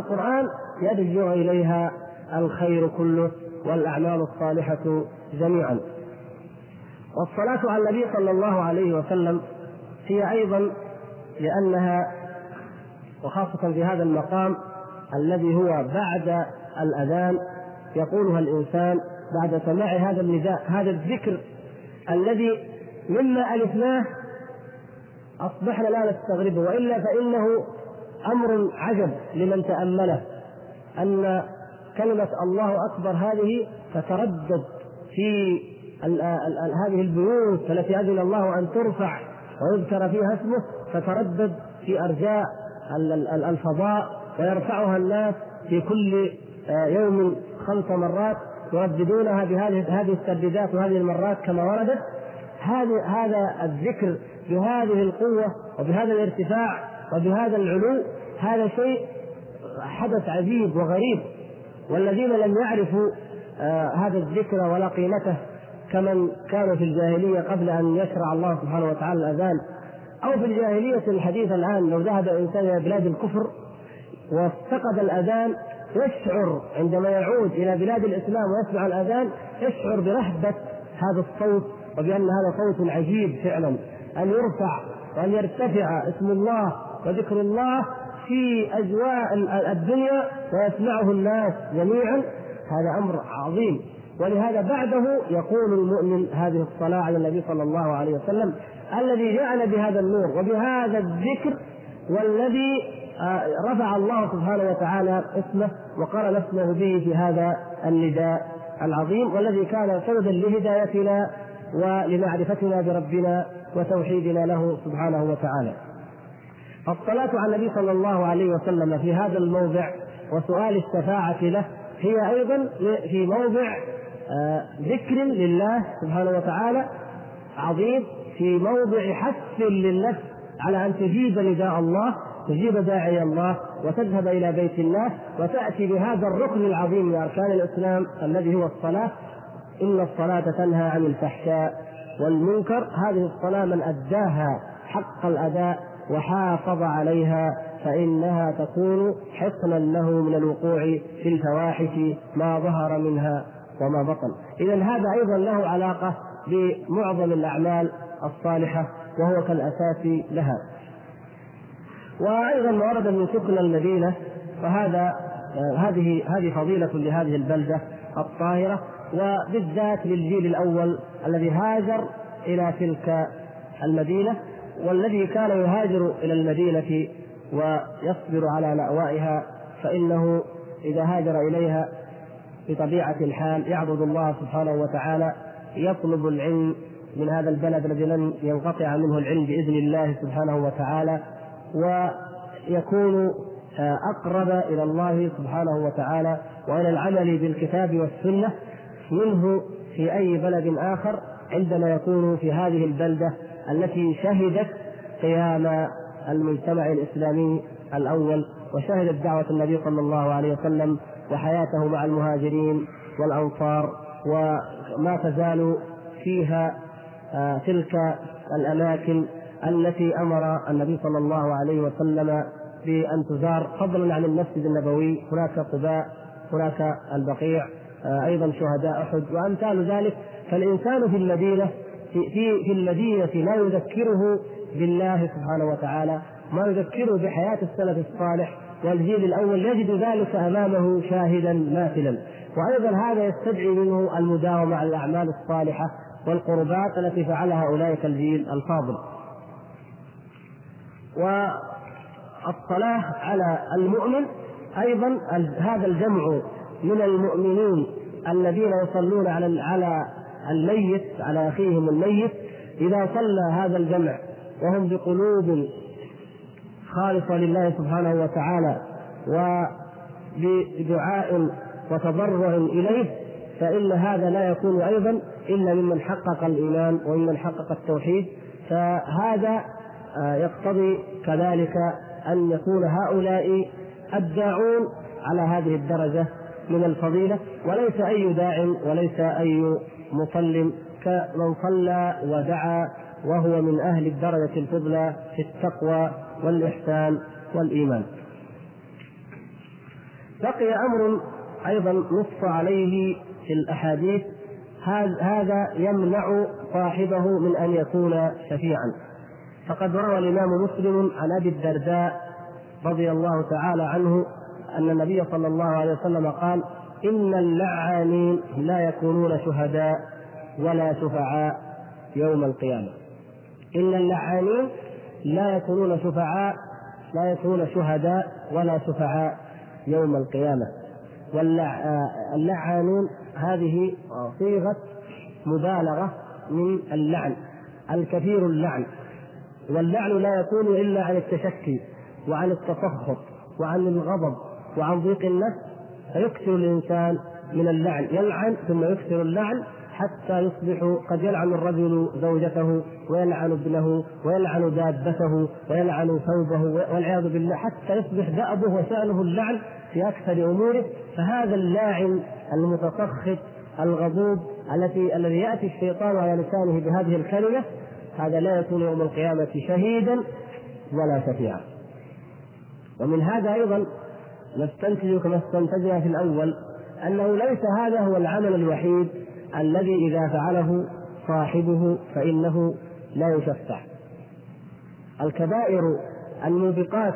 القرآن يرجع إليها الخير كله والأعمال الصالحة جميعا. والصلاة على النبي صلى الله عليه وسلم هي أيضا لأنها وخاصة في هذا المقام الذي هو بعد الأذان يقولها الإنسان بعد سماع هذا النداء هذا الذكر الذي مما ألفناه أصبحنا لا نستغربه وإلا فإنه أمر عجب لمن تأمله أن كلمة الله أكبر هذه تتردد في هذه البيوت التي أذن الله أن ترفع ويذكر فيها اسمه تتردد في أرجاء الفضاء ويرفعها الناس في كل آه، يوم خمس مرات يرددونها بهذه هذه الترديدات وهذه المرات كما وردت. هذا هذا الذكر بهذه القوة وبهذا الارتفاع وبهذا العلو هذا شيء حدث عجيب وغريب والذين لم يعرفوا آه هذا الذكر ولا قيمته كمن كانوا في الجاهلية قبل أن يشرع الله سبحانه وتعالى الأذان أو في الجاهلية الحديثة الآن لو ذهب إنسان إلى بلاد الكفر وافتقد الأذان يشعر عندما يعود إلى بلاد الإسلام ويسمع الأذان يشعر برهبة هذا الصوت وبأن هذا صوت عجيب فعلا أن يرفع وأن يرتفع اسم الله وذكر الله في أجواء الدنيا ويسمعه الناس جميعا هذا أمر عظيم ولهذا بعده يقول المؤمن هذه الصلاة على النبي صلى الله عليه وسلم الذي جعل بهذا النور وبهذا الذكر والذي آه، رفع الله سبحانه وتعالى اسمه وقرن اسمه به في هذا النداء العظيم والذي كان سببا لهدايتنا ولمعرفتنا بربنا وتوحيدنا له سبحانه وتعالى. الصلاة على النبي صلى الله عليه وسلم في هذا الموضع وسؤال الشفاعة له هي أيضا في موضع آه، ذكر لله سبحانه وتعالى عظيم في موضع حث للنفس على أن تجيب نداء الله تجيب داعي الله وتذهب إلى بيت الله وتأتي بهذا الركن العظيم من أركان الإسلام الذي هو الصلاة. إن الصلاة تنهى عن الفحشاء والمنكر هذه الصلاة من أداها حق الأداء وحافظ عليها فإنها تكون حصنا له من الوقوع في الفواحش ما ظهر منها وما بطن. إذا هذا أيضا له علاقة بمعظم الأعمال الصالحة وهو كالأساس لها. وأيضا ما ورد من سكن المدينة فهذا هذه هذه فضيلة لهذه البلدة الطاهرة وبالذات للجيل الأول الذي هاجر إلى تلك المدينة والذي كان يهاجر إلى المدينة ويصبر على لأوائها فإنه إذا هاجر إليها بطبيعة الحال يعبد الله سبحانه وتعالى يطلب العلم من هذا البلد الذي لن ينقطع منه العلم بإذن الله سبحانه وتعالى ويكون أقرب إلى الله سبحانه وتعالى وإلى العمل بالكتاب والسنة منه في أي بلد آخر عندما يكون في هذه البلدة التي شهدت قيام المجتمع الإسلامي الأول وشهدت دعوة النبي صلى الله عليه وسلم وحياته مع المهاجرين والأنصار وما تزال فيها آه، تلك الأماكن التي أمر النبي صلى الله عليه وسلم بأن تزار فضلا عن المسجد النبوي. هناك قباء هناك البقيع آه، أيضا شهداء أحد. وأمثال ذلك فالإنسان في المدينة في في, في المدينة ما يذكره بالله سبحانه وتعالى ما يذكره بحياة السلف الصالح والجيل الأول يجد ذلك أمامه شاهدا ماثلا وأيضا هذا يستدعي منه المداومة على الأعمال الصالحة والقربات التي فعلها أولئك الجيل الفاضل. والصلاة على المؤمن أيضا هذا الجمع من المؤمنين الذين يصلون على على الميت على أخيهم الميت إذا صلى هذا الجمع وهم بقلوب خالصة لله سبحانه وتعالى وبدعاء وتضرع إليه فإن هذا لا يكون أيضا إلا ممن حقق الإيمان وممن حقق التوحيد. فهذا آه، يقتضي كذلك أن يكون هؤلاء الداعون على هذه الدرجة من الفضيلة وليس أي داع وليس أي مصل كمن صلى ودعا وهو من أهل الدرجة الفضلى في التقوى والإحسان والإيمان. بقي أمر أيضا نص عليه في الأحاديث هذا يمنع صاحبه من أن يكون شفيعا. فقد روى الإمام مسلم عن أبي الدرداء رضي الله تعالى عنه أن النبي صلى الله عليه وسلم قال إن اللعانين لا يكونون شهداء ولا شفعاء يوم القيامة. إن اللعانين لا يكونون شفعاء لا يكونون شهداء ولا شفعاء يوم القيامة. واللعانون هذه صيغة مبالغة من اللعن الكثير اللعن. واللعن لا يكون إلا عن التشكي وعن التسخط وعن الغضب وعن ضيق النفس فيكثر الإنسان من اللعن يلعن ثم يكثر اللعن حتى يصبح قد يلعن الرجل زوجته ويلعن ابنه ويلعن دابته ويلعن ثوبه والعياذ بالله حتى يصبح دأبه وشأنه اللعن في أكثر أموره. فهذا اللاعن المتسخط الغضوب التي الذي يأتي الشيطان على لسانه بهذه الكلمة هذا لا يكون يوم القيامة شهيدا ولا شفيعا ومن هذا أيضا نستنتج كما استنتجنا في الأول أنه ليس هذا هو العمل الوحيد الذي إذا فعله صاحبه فإنه لا يشفع الكبائر الموبقات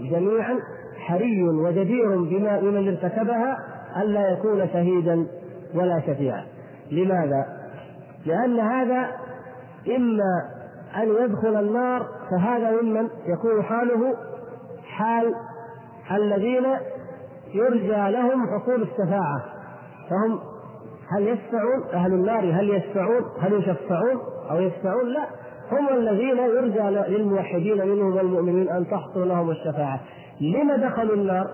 جميعا حري وجدير بما بمن ارتكبها ألا يكون شهيدا ولا شفيعا لماذا؟ لأن هذا إما أن يدخل النار فهذا ممن يكون حاله حال الذين يرجى لهم حصول الشفاعة. فهم هل يشفعون؟ أهل النار هل يشفعون؟ هل يشفعون أو يشفعون؟ لا. هم الذين يرجى للموحدين منهم والمؤمنين أن تحصل لهم الشفاعة. لما دخلوا النار؟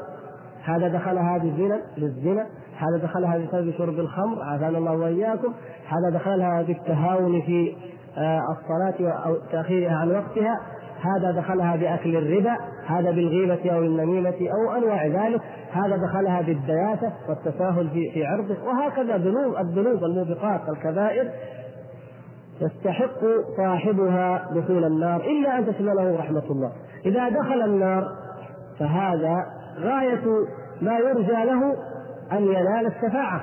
هذا دخلها بالزنا للزنا. هذا دخلها بسبب شرب الخمر عافانا الله وإياكم. هذا دخلها بالتهاون في آه، الصلاة أو تأخيرها عن وقتها. هذا دخلها بأكل الربا هذا بالغيبة أو النميمة أو أنواع ذلك هذا دخلها بالدياثة والتساهل في في عرضه وهكذا ذنوب الذنوب الموبقات الكبائر يستحق صاحبها دخول النار إلا أن تشمله رحمة الله. إذا دخل النار فهذا غاية ما يرجى له أن ينال الشفاعة.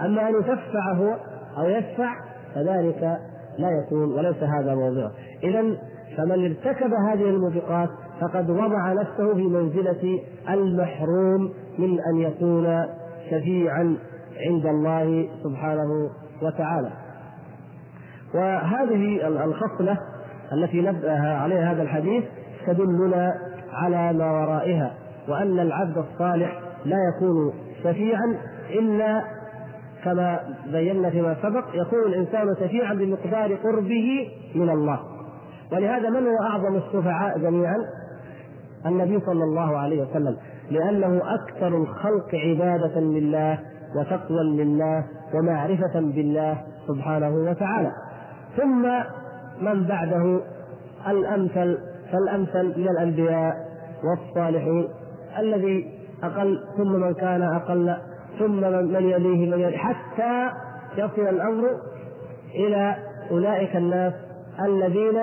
أما أن يشفع هو أو يشفع فذلك لا يكون وليس هذا موضوعه إذا فمن ارتكب هذه الموبقات فقد وضع نفسه في منزلة المحروم من أن يكون شفيعا عند الله سبحانه وتعالى. وهذه الخصلة التي نبأ عليها هذا الحديث تدلنا على ما ورائها وأن العبد الصالح لا يكون شفيعا إلا كما بينا فيما سبق يكون الإنسان شفيعا بمقدار قربه من الله. ولهذا من هو أعظم الشفعاء جميعا؟ النبي صلى الله عليه وسلم. لأنه أكثر الخلق عبادة لله وتقوى لله ومعرفة بالله سبحانه وتعالى. ثم من بعده الأمثل فالأمثل من الأنبياء والصالحين. الذي أقل ثم من كان أقل ثم من يليه من يليه حتى يصل الأمر إلى أولئك الناس الذين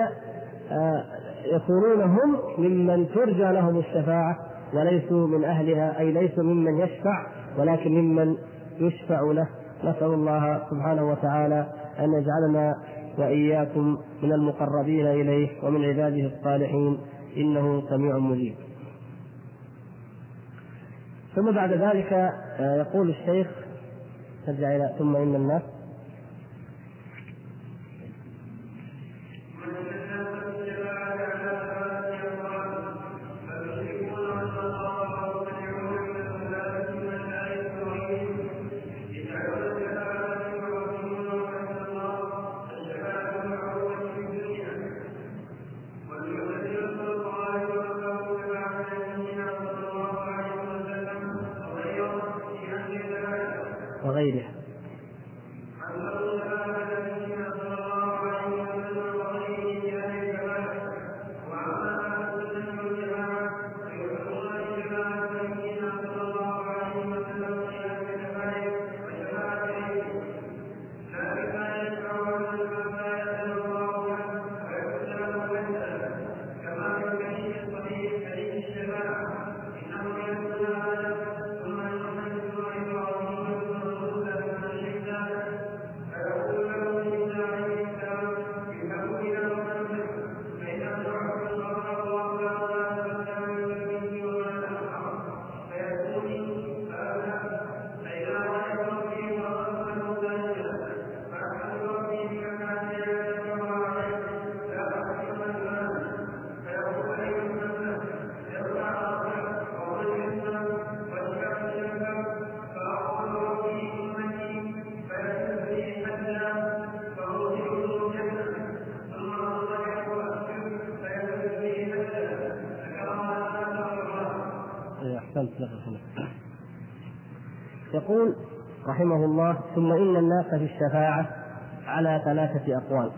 يكونون هم ممن ترجى لهم الشفاعة وليسوا من أهلها أي ليسوا ممن يشفع ولكن ممن يشفع له. نسأل الله سبحانه وتعالى أن يجعلنا وإياكم من المقربين إليه ومن عباده الصالحين إنه سميع مجيب. ثم بعد ذلك آه، يقول الشيخ نرجع إلى ثم إن الناس الله ثم إن الناس في الشفاعة على ثلاثة أقوال.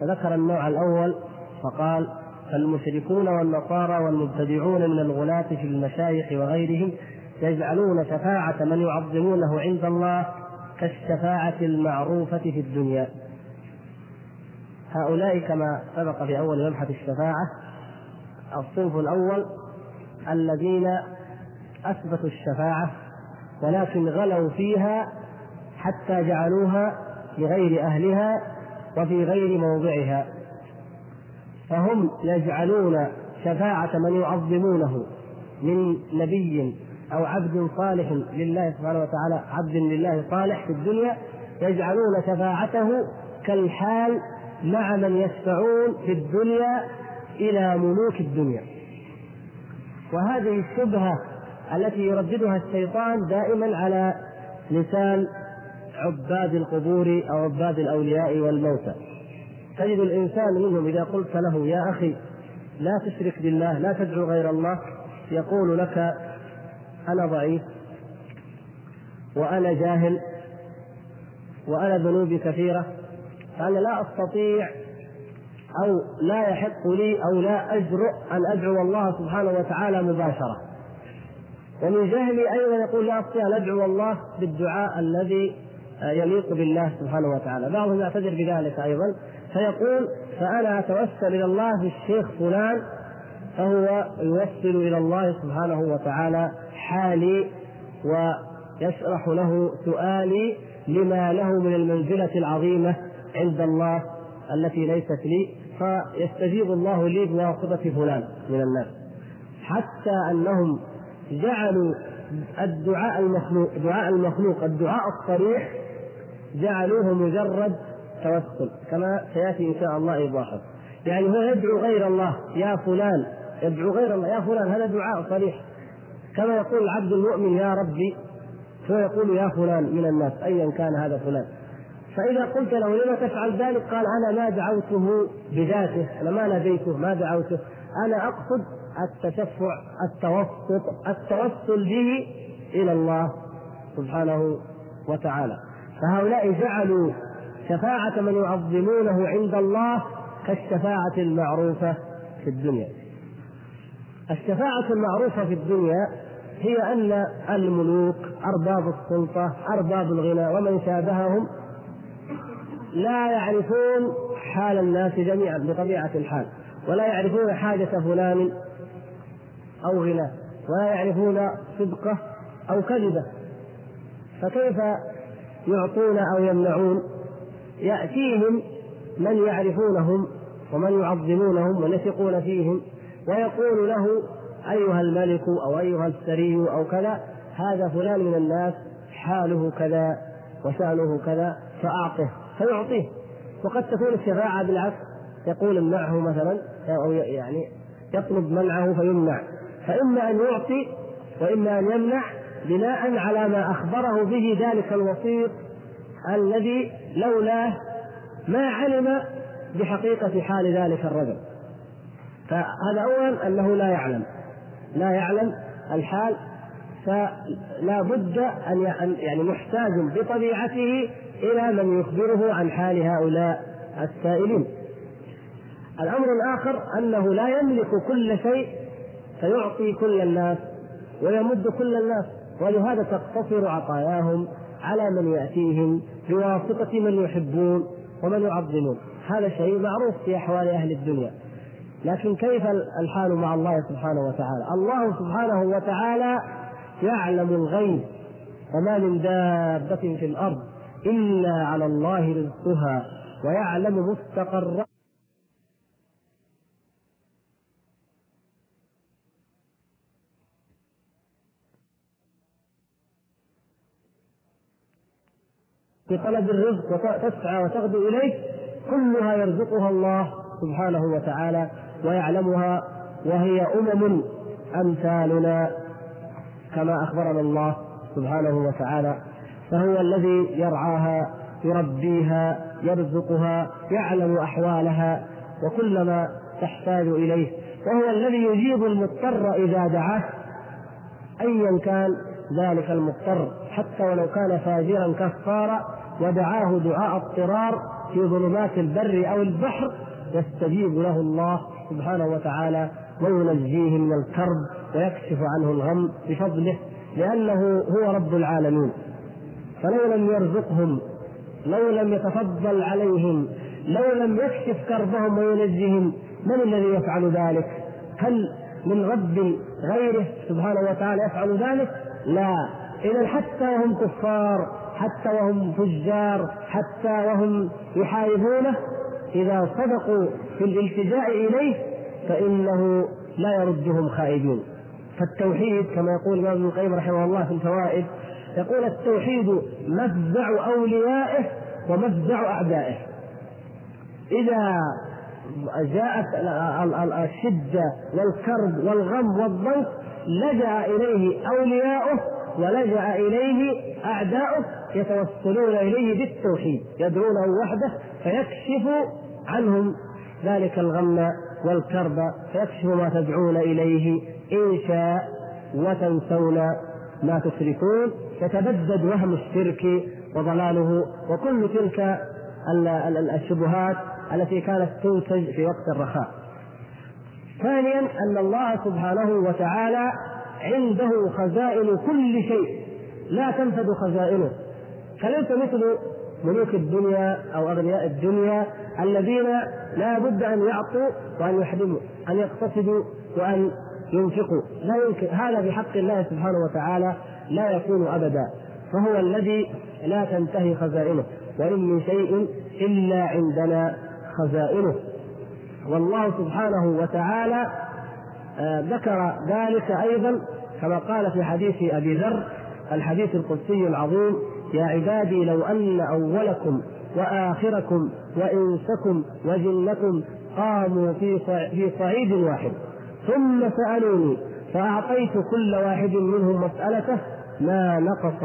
فذكر النوع الأول فقال فالمشركون والنصارى والمبتدعون من الغلاة في المشايخ وغيرهم يجعلون شفاعة من يعظمونه عند الله كالشفاعة المعروفة في الدنيا. هؤلاء كما سبق في أول مبحث الشفاعة الصنف الأول الذين أثبتوا الشفاعة ولكن غلوا فيها حتى جعلوها لغير أهلها وفي غير موضعها. فهم يجعلون شفاعة من يعظمونه من نبي أو عبد صالح لله سبحانه وتعالى عبد لله صالح في الدنيا يجعلون شفاعته كالحال مع من يشفعون في الدنيا إلى ملوك الدنيا. وهذه الشبهة التي يرددها الشيطان دائما على لسان عباد القبور أو عباد الأولياء والموتى. تجد الإنسان منهم إذا قلت له يا أخي لا تشرك بالله لا تدعو غير الله يقول لك أنا ضعيف وأنا جاهل وأنا ذنوبي كثيرة فأنا لا أستطيع أو لا يحق لي أو لا أجرؤ أن أدعو الله سبحانه وتعالى مباشرة. ومن جهلي أيضا يقول لا أستطيع أن أدعو الله بالدعاء الذي يليق بالله سبحانه وتعالى. بعضهم يعتذر بذلك أيضا فيقول فأنا أتوسل إلى الله بالشيخ فلان فهو يوصل إلى الله سبحانه وتعالى حالي ويشرح له سؤالي لما له من المنزلة العظيمة عند الله التي ليست لي فيستجيب الله لي بواسطة فلان من الناس. حتى أنهم جعلوا الدعاء المخلوق دعاء المخلوق الدعاء الصريح جعلوه مجرد توسل كما سيأتي إن شاء الله ايضاحه يعني هو يدعو غير الله يا فلان يدعو غير الله يا فلان هذا دعاء صريح. كما يقول العبد المؤمن يا ربي هو يقول يا فلان من الناس ايا كان هذا فلان. فإذا قلت له لما تفعل ذلك؟ قال أنا ما دعوته بذاته أنا ما ناديته ما دعوته. أنا أقصد التشفع التوسط التوسل به إلى الله سبحانه وتعالى. فهؤلاء جعلوا شفاعة من يعظمونه عند الله كالشفاعة المعروفة في الدنيا. الشفاعة المعروفة في الدنيا هي أن الملوك أرباب السلطة أرباب الغنى ومن شابههم لا يعرفون حال الناس جميعا بطبيعة الحال ولا يعرفون حاجة فلان أو غناه ولا يعرفون صدقه أو كذبه. فكيف يعطون أو يمنعون. يأتيهم من يعرفونهم ومن يعظمونهم ويثقون فيهم ويقول له أيها الملك أو أيها السري أو كذا هذا فلان من الناس حاله كذا وشأنه كذا فأعطه فيعطيه. وقد تكون الشفاعة بالعكس يقول امنعه مثلا أو يعني يطلب منعه فيمنع. فإما أن يعطي وإما أن يمنع بناء على ما أخبره به ذلك الوسيط الذي لولاه ما علم بحقيقة حال ذلك الرجل. فهذا أولا أنه لا يعلم. لا يعلم الحال فلا بد أن يعني محتاج بطبيعته إلى من يخبره عن حال هؤلاء السائلين. الأمر الآخر أنه لا يملك كل شيء فيعطي كل الناس ويمد كل الناس. ولهذا تقتصر عطاياهم على من يأتيهم بواسطة من يحبون ومن يعظمون. هذا شيء معروف في أحوال أهل الدنيا. لكن كيف الحال مع الله سبحانه وتعالى؟ الله سبحانه وتعالى يعلم الغيب وما من دابة في الأرض إلا على الله رزقها ويعلم مستقرها. في طلب الرزق وتسعى وتغدو إليه كلها يرزقها الله سبحانه وتعالى ويعلمها وهي أمم أمثالنا كما أخبرنا الله سبحانه وتعالى. فهو الذي يرعاها يربيها يرزقها يعلم أحوالها وكل ما تحتاج إليه. وهو الذي يجيب المضطر إذا دعاه أيا كان ذلك المضطر حتى ولو كان فاجرا كفارا ودعاه دعاء اضطرار في ظلمات البر أو البحر يستجيب له الله سبحانه وتعالى وينجيه من الكرب ويكشف عنه الغم بفضله لأنه هو رب العالمين فلو لم يرزقهم لو لم يتفضل عليهم لو لم يكشف كربهم وينجهم من الذي يفعل ذلك؟ هل من رب غيره سبحانه وتعالى يفعل ذلك؟ لا إذا حتى وهم كفار حتى وهم فجار حتى وهم يحاربونه. إذا صدقوا في الالتجاء إليه فإنه لا يردهم خائبين. فالتوحيد كما يقول الإمام ابن القيم رحمه الله في الفوائد يقول التوحيد مفزع أوليائه ومفزع أعدائه. إذا جاءت الشدة والكرب والغم والضنك لجأ إليه أولياؤه ولجأ إليه أعداؤه. يتوسلون إليه بالتوحيد يدعونه وحده فيكشف عنهم ذلك الغم والكرب فيكشف ما تدعون إليه إن شاء وتنسون ما تشركون. يتبدد وهم الشرك وضلاله وكل تلك الشبهات التي كانت تنتج في وقت الرخاء. ثانيا أن الله سبحانه وتعالى عنده خزائن كل شيء لا تنفد خزائنه. فليس مثل ملوك الدنيا أو أغنياء الدنيا الذين لا بد أن يعطوا وأن يحرموا أن يقتصدوا وأن ينفقوا. لا يمكن هذا في حق الله سبحانه وتعالى لا يكون أبدا فهو الذي لا تنتهي خزائنه وان من شيء إلا عندنا خزائنه. والله سبحانه وتعالى آه، ذكر ذلك أيضا كما قال في حديث أبي ذر الحديث القدسي العظيم يا عبادي لو أن أولكم وآخركم وإنسكم وجنكم قاموا في في صعيد واحد. ثم سألوني فأعطيت كل واحد منهم مسألته ما نقص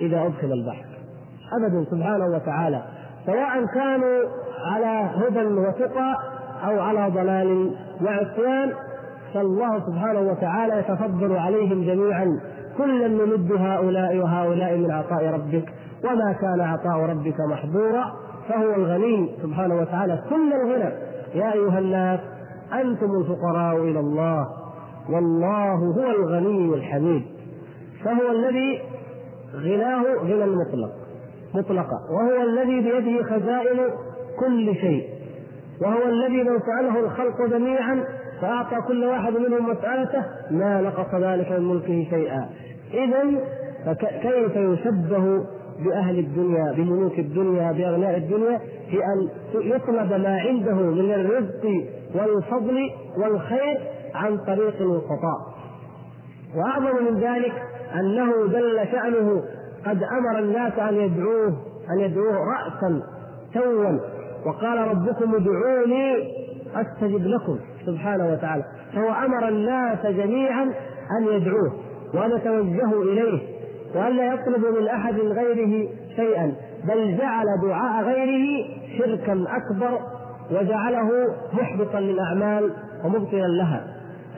إذا أدخل البحر. أبدا سبحانه وتعالى. سواء كانوا على هدى وتقى أو على ضلال وعصيان فالله سبحانه وتعالى يتفضل عليهم جميعا. كلا نمد هؤلاء وهؤلاء من عطاء ربك وما كان عطاء ربك محظورا فهو الغني سبحانه وتعالى. كل الغنى يا أيها الناس أنتم الفقراء إلى الله والله هو الغني الحميد. فهو الذي غناه غنى المطلق مطلقا وهو الذي بيده خزائن كل شيء. وهو الذي لو سأله الخلق جميعا فأعطى كل واحد منهم مسألته ما نقص ذلك من ملكه شيئا. إذا فكيف يشبه بأهل الدنيا بملوك الدنيا بأغنياء الدنيا؟ في أن يطلب ما عنده من الرزق والفضل والخير عن طريق الوسطاء وأعظم من ذلك أنه جل شأنه قد أمر الناس أن يدعوه أن يدعوه رأسا توا وقال ربكم ادعوني أستجب لكم. سبحانه وتعالى. فهو أمر الناس جميعا أن يدعوه وأن يتوجهوا إليه وأن لا يطلبوا من أحد غيره شيئا بل جعل دعاء غيره شركا أكبر وجعله محبطا للأعمال ومبطلا لها.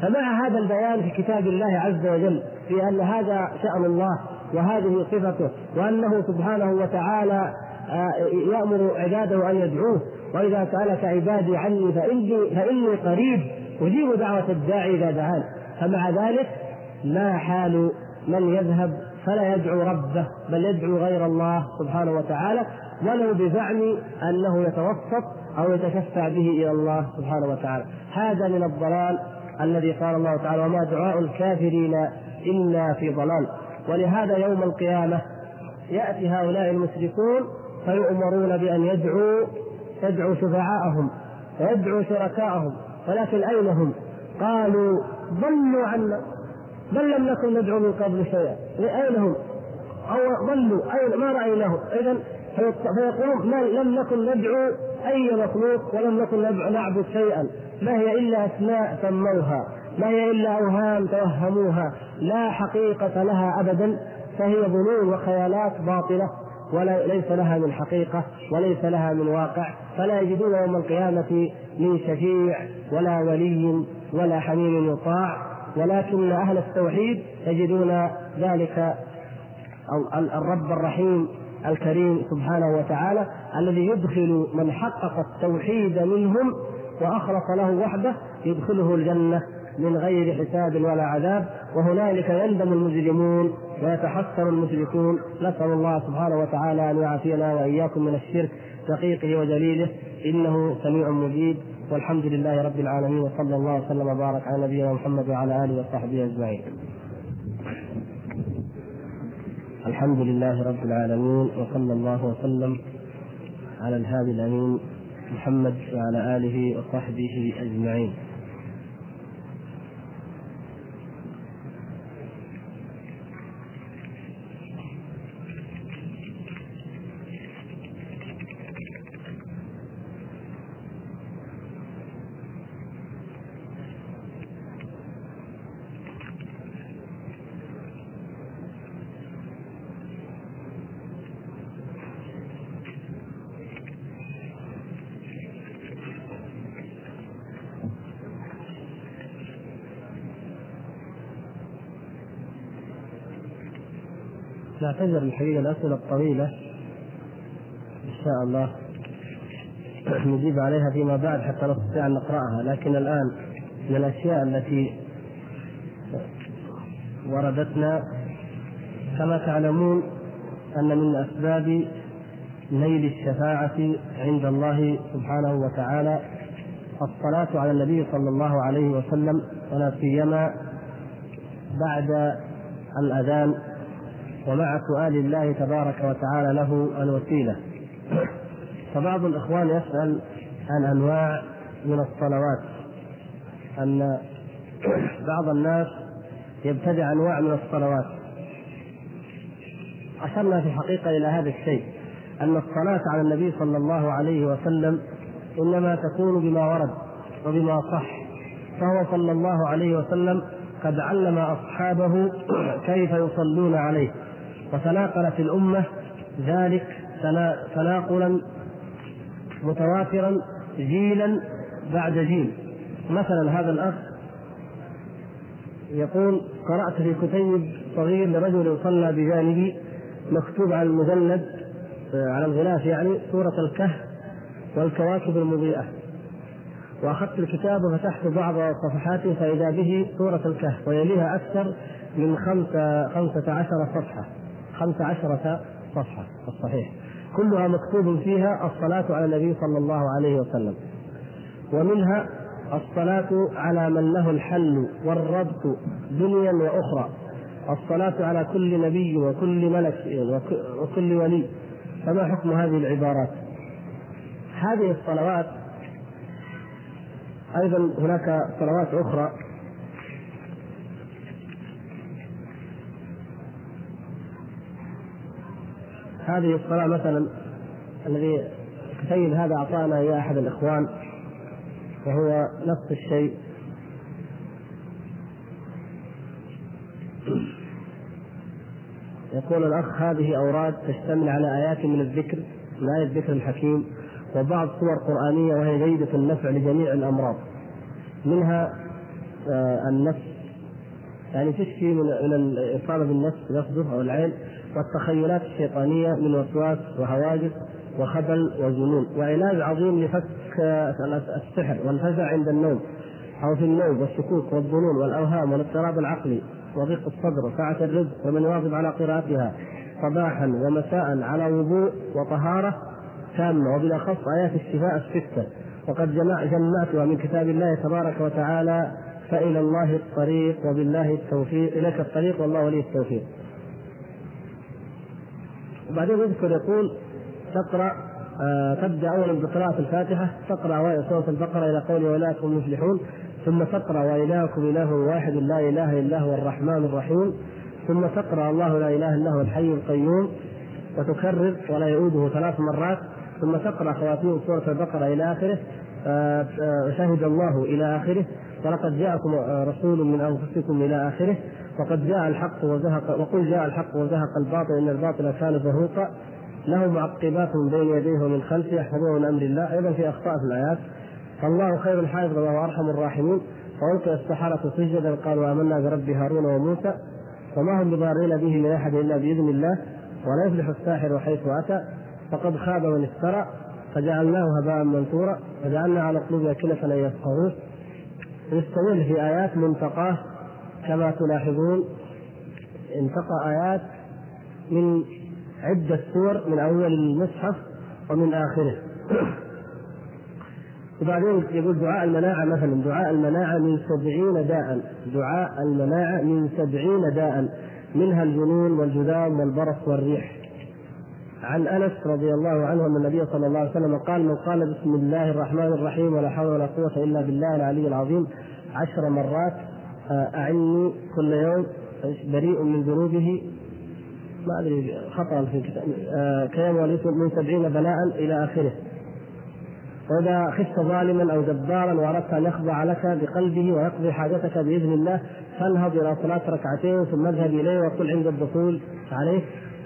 فمع هذا البيان في كتاب الله عز وجل في أن هذا شأن الله وهذه صفته وأنه سبحانه وتعالى آه، يأمر عباده أن يدعوه وإذا سألك عبادي عني فإني فإني قريب أجيب دعوة الداعي إذا دعان. فمع ذلك ما حال من يذهب فلا يدعو ربه بل يدعو غير الله سبحانه وتعالى ولو بزعم أنه يتوسط أو يتشفع به إلى الله سبحانه وتعالى. هذا من الضلال الذي قال الله تعالى وما دعاء الكافرين إلا في ضلال. ولهذا يوم القيامة يأتي هؤلاء المشركون فيؤمرون بأن يدعوا يدعوا شفعاءهم ويدعوا شركاءهم ولكن أين هم؟ قالوا ضلوا عنا بل لم نكن ندعو من قبل شيئا. أين هم؟ أو ضلوا أين؟ ما رأيناهم. إذا فيقولون لم نكن ندعو أي مخلوق ولم نكن نعبد شيئا. ما هي إلا أسماء سموها ما هي إلا أوهام توهموها. لا حقيقة لها أبدا فهي ظنون وخيالات باطلة. ولا ليس لها من حقيقة وليس لها من واقع فلا يجدون يوم القيامة من شفيع ولا ولي ولا حميم يطاع ولكن أهل التوحيد يجدون ذلك الرب الرحيم الكريم سبحانه وتعالى الذي يدخل من حقق التوحيد منهم وأخلص له وحده يدخله الجنة. من غير حساب ولا عذاب وهنالك يندم المجرمون ويتحسر المشركون نسأل الله سبحانه وتعالى أن يعافينا وإياكم من الشرك دقيقه وجليله إنه سميع مجيب والحمد لله رب العالمين وصلى الله وسلم وبارك على نبينا محمد وعلى آله وصحبه أجمعين. الحمد لله رب العالمين وصلى الله وسلم على الهادي الأمين محمد وعلى آله وصحبه أجمعين. نعتذر الحقيقة الأسئلة الطويلة. إن شاء الله نجيب عليها فيما بعد حتى نستطيع أن نقرأها. لكن الآن من الأشياء التي وردتنا كما تعلمون أن من أسباب نيل الشفاعة عند الله سبحانه وتعالى الصلاة على النبي صلى الله عليه وسلم ولا سيما بعد الأذان ومع سؤال الله تبارك وتعالى له الوسيلة. فبعض الإخوان يسأل عن أنواع من الصلوات أن بعض الناس يبتدع أنواع من الصلوات. أشرنا في الحقيقة إلى هذا الشيء أن الصلاة على النبي صلى الله عليه وسلم إنما تكون بما ورد وبما صح. فهو صلى الله عليه وسلم قد علم أصحابه كيف يصلون عليه. وتناقلت الأمة ذلك تناقلا متواترا جيلا بعد جيل. مثلا هذا الأخ يقول قرأت في كتيب صغير لرجل صلى بجانبي مكتوب على المجلد على الغلاف يعني سورة الكهف والكواكب المضيئة. وأخذت الكتاب وفتحت بعض صفحاته فإذا به سورة الكهف ويليها أكثر من خمسة, خمسة عشر صفحة. خمس عشرة صفحة الصحيح. كلها مكتوب فيها الصلاة على النبي صلى الله عليه وسلم. ومنها الصلاة على من له الحل والربط دنيا وأخرى. الصلاة على كل نبي وكل ملك وكل ولي. فما حكم هذه العبارات؟ هذه الصلوات أيضا هناك صلوات أخرى هذه الصلاة مثلا الذي سيد هذا أعطانا إياه أحد الإخوان وهو نفس الشيء. يقول الأخ هذه أوراد تشتمل على آيات من الذكر من آية الذكر الحكيم وبعض صور قرآنية وهي جيدة النفع لجميع الأمراض. منها آه النفس. يعني تشفي من الإصابة بالنفس لفظه أو العين. والتخيلات الشيطانية من وسواس وهواجس وخبل وجنون. وعلاج عظيم لفك السحر والفزع عند النوم أو في النوم والشكوك والظنون والأوهام والاضطراب العقلي وضيق الصدر وسعة الرزق ومن يواظب على قراءتها صباحا ومساء على وضوء وطهارة تامة وبالأخص آيات الشفاء الستة. وقد جمع جمعتها من كتاب الله تبارك وتعالى فإلى الله الطريق وبالله التوفيق إليك الطريق والله ولي التوفيق. وبعدين يذكر يقول تقرأ آه تبدأ اولا بقراءة الفاتحة تقرأ اوائل سورة البقرة إلى قول اولئك هم المفلحون ثم تقرأ والهكم إله واحد لا إله إلا هو الرحمن الرحيم ثم تقرأ الله لا إله إلا هو الحي القيوم وتكرر ولا يعوده ثلاث مرات ثم تقرأ خواتيم سورة البقرة إلى آخره آه آه شهد الله إلى آخره ولقد جاءكم رسول من أنفسكم إلى آخره وقد جاء الحق وزهق وقل جاء الحق وزهق الباطل إن الباطل كان زهوقا. له معقبات من بين يديه ومن خلفه يحفظون من أمر الله. أيضا في أخطاء في الآيات. فالله خير الحافظ وهو أرحم الراحمين. وألقي السحرة سجدا قالوا آمنا برب هارون وموسى. وما هم بضارين به من أحد إلا بإذن الله ولا يفلح الساحر حيث أتى. فقد خاب من افترى. فجعلناه هباء منثورا. وجعلنا على قلوب أكنة أن يفقهوه. يستمر في آيات منتقاة. كما تلاحظون انتقى آيات من عدة سور من أول المصحف ومن آخره. وبعدين يقول دعاء المناعة مثلا دعاء المناعة من سبعين داء. دعاء المناعة من سبعين داء. منها الجنون والجذام والبرص والريح. عن أنس رضي الله عنه أن النبي صلى الله عليه وسلم قال من قال بسم الله الرحمن الرحيم ولا حول ولا قوة إلا بالله العلي العظيم عشر مرات أعني كل يوم بريء من ذنوبه. ما أدري خطأ في الكتاب. آه، كيوم وليس من سبعين بلاء إلى آخره. وإذا خفت ظالما أو جبارا وأردت أن يخضع لك بقلبه ويقضي حاجتك بإذن الله فانهض إلى صلاة ركعتين ثم اذهب إليه وقل عند الدخول عليه.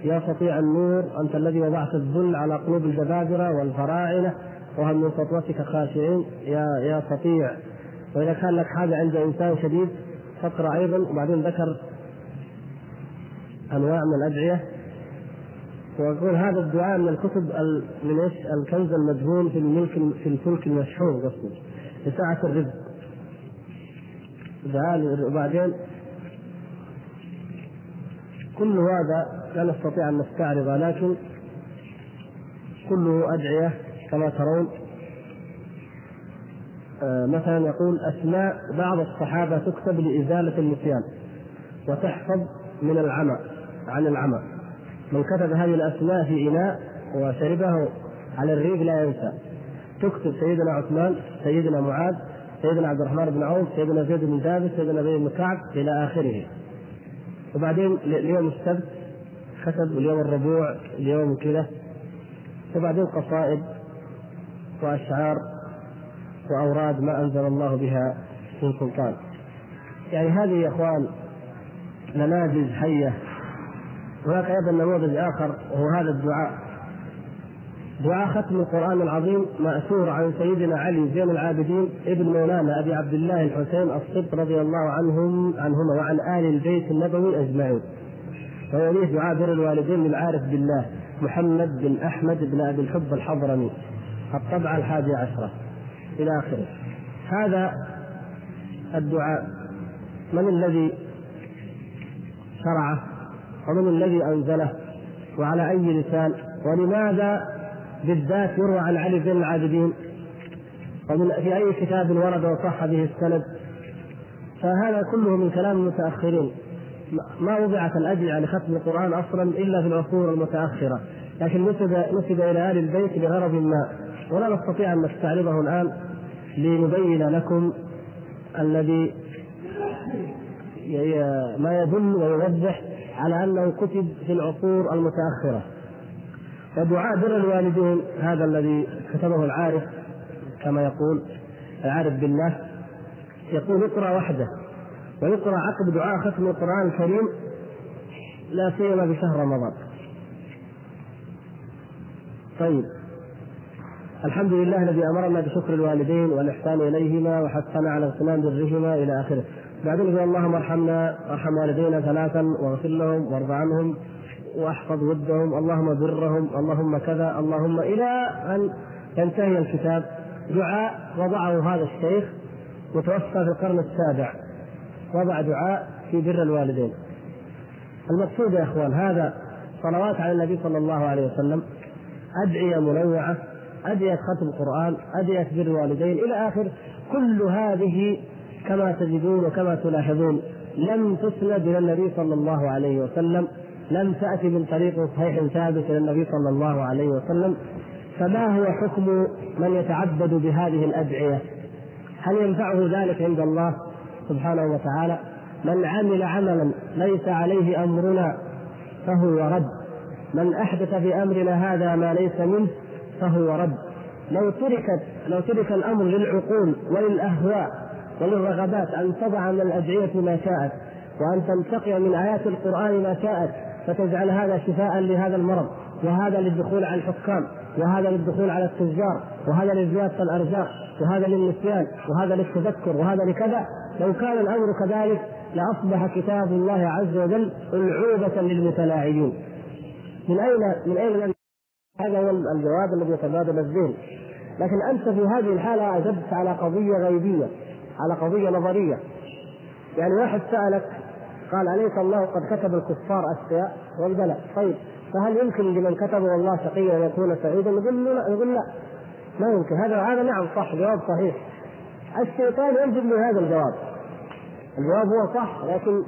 يا سطيع النور أنت الذي وضعت الذل على قلوب الجبابرة والفراعنة وهم من سطوتك خاشعين. يا يا سطيع وإذا كان لك حاجة عند إنسان شديد فاقرا أيضا وبعدين ذكر أنواع من الأدعية ويقول هذا الدعاء من الكتب من إيش؟ الكنز المدهون في الملك في الفلك المشحون قصدي لسعة الرزق. دعاء وبعدين كل هذا لا نستطيع أن نستعرض لكن كله أدعية كما ترون مثلا يقول أسماء بعض الصحابة تكتب لإزالة النسيان وتحفظ من العمى عن العمى. من كتب هذه الأسماء في إناء وشربه على الريق لا ينسى. تكتب سيدنا عثمان سيدنا معاذ سيدنا عبد الرحمن بن عوف سيدنا زيد بن ثابت سيدنا زيد بن كعب إلى آخره. وبعدين اليوم السبت كتب اليوم الربوع اليوم كذا. وبعدين قصائد وأشعار وأوراد ما أنزل الله بها من سلطان. يعني هذه يا إخوان نماذج حيه هناك أيضا نموذج آخر وهو هذا الدعاء. دعاء ختم القرآن العظيم مأثور عن سيدنا علي زين العابدين ابن مولانا أبي عبد الله الحسين الصدق رضي الله عنهم عنهما وعن آل البيت النبوي أجمعين. ويليه دعاء بر الوالدين للعارف بالله محمد بن أحمد بن أبي الحب الحضرمي الطبعة الحادية عشرة. إلى آخره. هذا الدعاء. من الذي شرعه؟ ومن الذي أنزله؟ وعلى أي لسان؟ ولماذا بالذات يروى عن علي بن العابدين؟ ومن في أي كتاب ورد وصح به السند؟ فهذا كله من كلام المتأخرين. ما وضعت الادعيه لختم القرآن أصلا إلا في العصور المتأخرة. لكن نسب نسب إلى آل البيت لغرض ما. ولا نستطيع أن نستعرضه الآن. لنبين لكم الذي ما يدل ويوضح على أنه كتب في العصور المتأخرة. ودعاء بر الوالدين هذا الذي كتبه العارف كما يقول العارف بالله يقول اقرأ وحده ويقرأ عقب دعاء ختم القرآن الكريم لا سيما بشهر رمضان. طيب. الحمد لله الذي أمرنا بشكر الوالدين والإحسان إليهما وحثنا على اغتنام برهما إلى آخره. بعدين يقول اللهم ارحمنا ارحم والدينا ثلاثا واغفر لهم وارض عنهم واحفظ ودهم اللهم برهم اللهم كذا اللهم إلى أن ينتهي الكتاب. دعاء وضعه هذا الشيخ وتوفى في القرن السابع. وضع دعاء في بر الوالدين. المقصود يا إخوان هذا صلوات على النبي صلى الله عليه وسلم أدعية منوعة ادعيه ختم القرآن ادعيه بر الوالدين إلى آخر كل هذه كما تجدون وكما تلاحظون لم تسند إلى النبي صلى الله عليه وسلم لم تأتي من طريق صحيح ثابت إلى النبي صلى الله عليه وسلم فما هو حكم من يتعبد بهذه الأدعية؟ هل ينفعه ذلك عند الله سبحانه وتعالى؟ من عمل عملا ليس عليه أمرنا فهو رد من أحدث في أمرنا هذا ما ليس منه فهو رد لو تركت لو ترك الأمر للعقول وللأهواء وللرغبات أن تضع من الأدعية ما شاءت وأن تنتقي من آيات القرآن ما شاءت فتجعل هذا شفاء لهذا المرض وهذا للدخول على الحكام وهذا للدخول على التجار وهذا لزيادة الأرزاق وهذا للنسيان وهذا للتذكر وهذا لكذا لو كان الأمر كذلك لأصبح كتاب الله عز وجل ألعوبة للمتلاعبين. من اين من أين هذا هو الجواب الذي يتبادل الذهن. لكن أنت في هذه الحالة اجبت على قضية غيبية، على قضية نظرية. يعني واحد سألك قال أليس الله قد كتب الكفار أشقياء؟ قال بلى، طيب فهل يمكن لمن كتب والله شقيا أن يكون سعيدا؟ نقول لا نقول لا ما يمكن هذا هذا نعم صح جواب صحيح الشيطان ينفذ من هذا الجواب الجواب هو صح لكن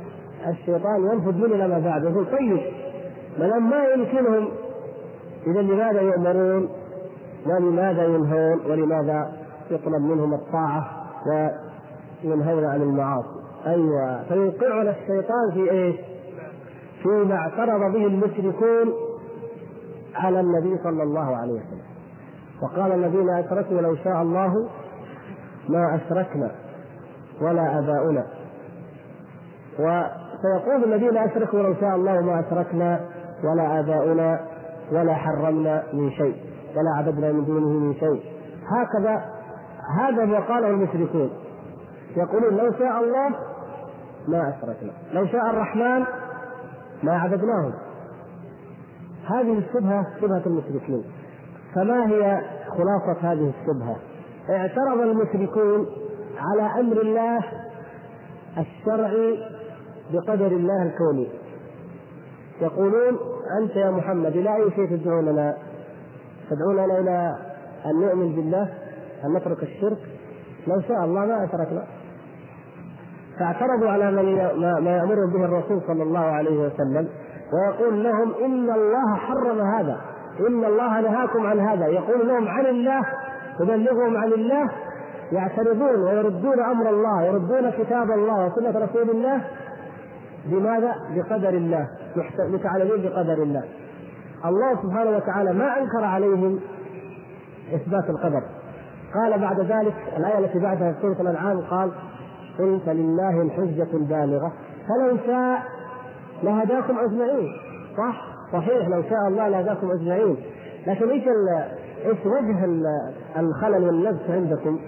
الشيطان ينفذ منه ما بعد يقول طيب ما دام ما يمكنهم إذا لماذا يؤمرون؟ ولماذا ينهون؟ ولماذا يطلب منهم الطاعة وينهون عن المعاصي؟ أيوه. فيوقعنا الشيطان في إيش؟ فيما اعترض به المشركون على النبي صلى الله عليه وسلم. وقال الذين أشركوا لو شاء الله ما أشركنا ولا آباؤنا. وسيقول الذين أشركوا لو شاء الله ما أشركنا ولا آباؤنا. ولا حرمنا من شيء ولا عبدنا من دونه من شيء. هكذا هذا ما قاله المشركون. يقولون لو شاء الله ما أشركنا لو شاء الرحمن ما عبدناهم. هذه الشبهة شبهة المشركين. فما هي خلاصة هذه الشبهة؟ اعترض المشركون على أمر الله الشرعي بقدر الله الكوني. يقولون أنت يا محمد إلى أي شيء تدعوننا؟ تدعوننا إلى أن نؤمن بالله أن نترك الشرك. لو شاء الله ما أشركنا فاعترضوا على من ما يأمر به الرسول صلى الله عليه وسلم ويقول لهم إن الله حرم هذا إن الله نهاكم عن هذا. يقول لهم عن الله يبلغهم عن الله يعترضون ويردون أمر الله يردون كتاب الله وسنة رسول الله. بماذا؟ بقدر الله. متعلمين بقدر الله. الله سبحانه وتعالى ما أنكر عليهم إثبات القدر. قال بعد ذلك الآية التي بعدها في سورة الأنعام قال قل فلله الحجة البالغة. فلو شاء لهداكم أجمعين. صح؟ صحيح لو شاء الله لهداكم أجمعين. لكن إيش إيش وجه الخلل واللبس عندكم؟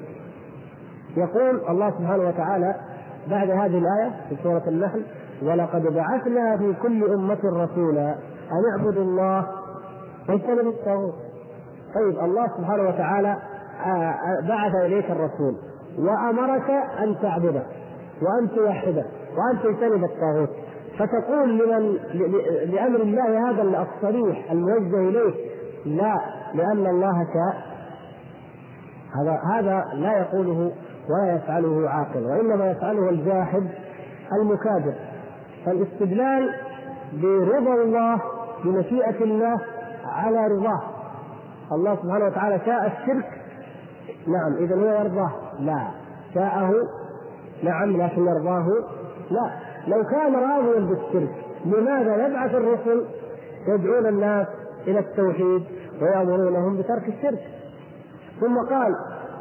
يقول الله سبحانه وتعالى بعد هذه الآية في سورة النحل ولقد بعثنا في كل أمة رسولا أن اعبدوا الله واجتنبوا الطاغوت. طيب الله سبحانه وتعالى آه، بعث إليك الرسول وأمرك أن تعبده وأن توحده وأن تجتنب الطاغوت فتقول لمن لأمر الله هذا الصريح الموجه إليه لا لأن الله شاء هذا هذا لا يقوله ولا يفعله عاقل وإنما يفعله الجاحد المكابر فالاستدلال برضا الله بمشيئة الله على رضاه. الله سبحانه وتعالى شاء الشرك. نعم إذا هو يرضاه. لا. شاءه. نعم لكن يرضاه. لا. لو كان راضيا بالشرك لماذا يبعث الرسل يدعون الناس إلى التوحيد ويأمرونهم بترك الشرك؟ ثم قال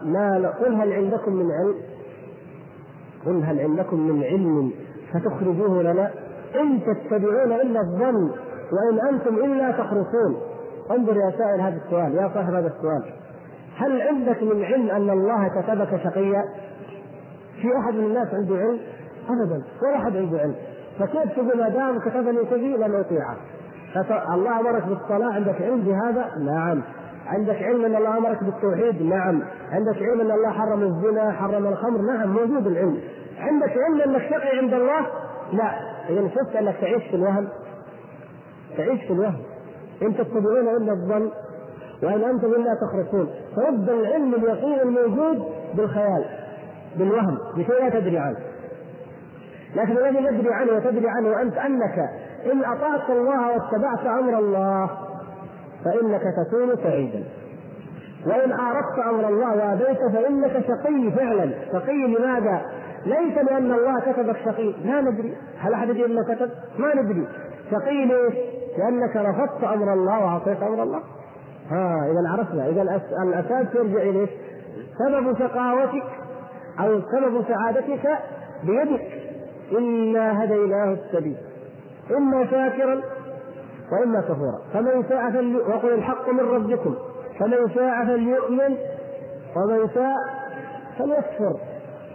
ما قل هل عندكم من علم؟ قل هل عندكم من علم فتخرجوه لنا إن تتبعون إلا الظن وإن أنتم إلا تخرصون انظر يا سائل هذا السؤال يا صاحب هذا السؤال هل عندك من علم أن الله كتبك شقيا؟ في أحد من الناس عنده علم؟ ابدا ولا أحد عنده علم فكيف تقول ما دام كتبني كذي لن أطيعه الله أمرك بالصلاة عندك علم بهذا؟ نعم عندك علم أن الله أمرك بالتوحيد؟ نعم عندك علم أن الله حرم الزنا حرم الخمر؟ نعم موجود العلم عندك علم انك شقي عند الله؟ لا. إذا شفت أنك تعيش في الوهم. تعيش في الوهم. إن تتبعون إلا الظن وإن أنتم إلا تخرصون. فرد العلم اليقين الموجود بالخيال بالوهم. بشيء لا تدري عنه. لكن الذي ندري عنه وتدري عنه انت أنك إن أطعت الله واتبعت أمر الله فإنك تكون سعيدا. وإن أعرضت أمر الله وأبيت فإنك شقي فعلا. شقي لماذا؟ ليس لأن الله كتبك شقي لا ندري. هل أحد يدري إنه كتب؟ ما ندري. شقي ليش؟ لأنك رفضت أمر الله وعصيت أمر الله. ها إذا عرفنا. إذا الأساس يرجع اليه سبب شقاوتك أو سبب سعادتك بيدك. إنا هديناه السبيل. إما شاكرا وإما كفورا. فمن شاء فلي وقل الحق من ربكم. فمن شاء فليؤمن ومن شاء فليكفر.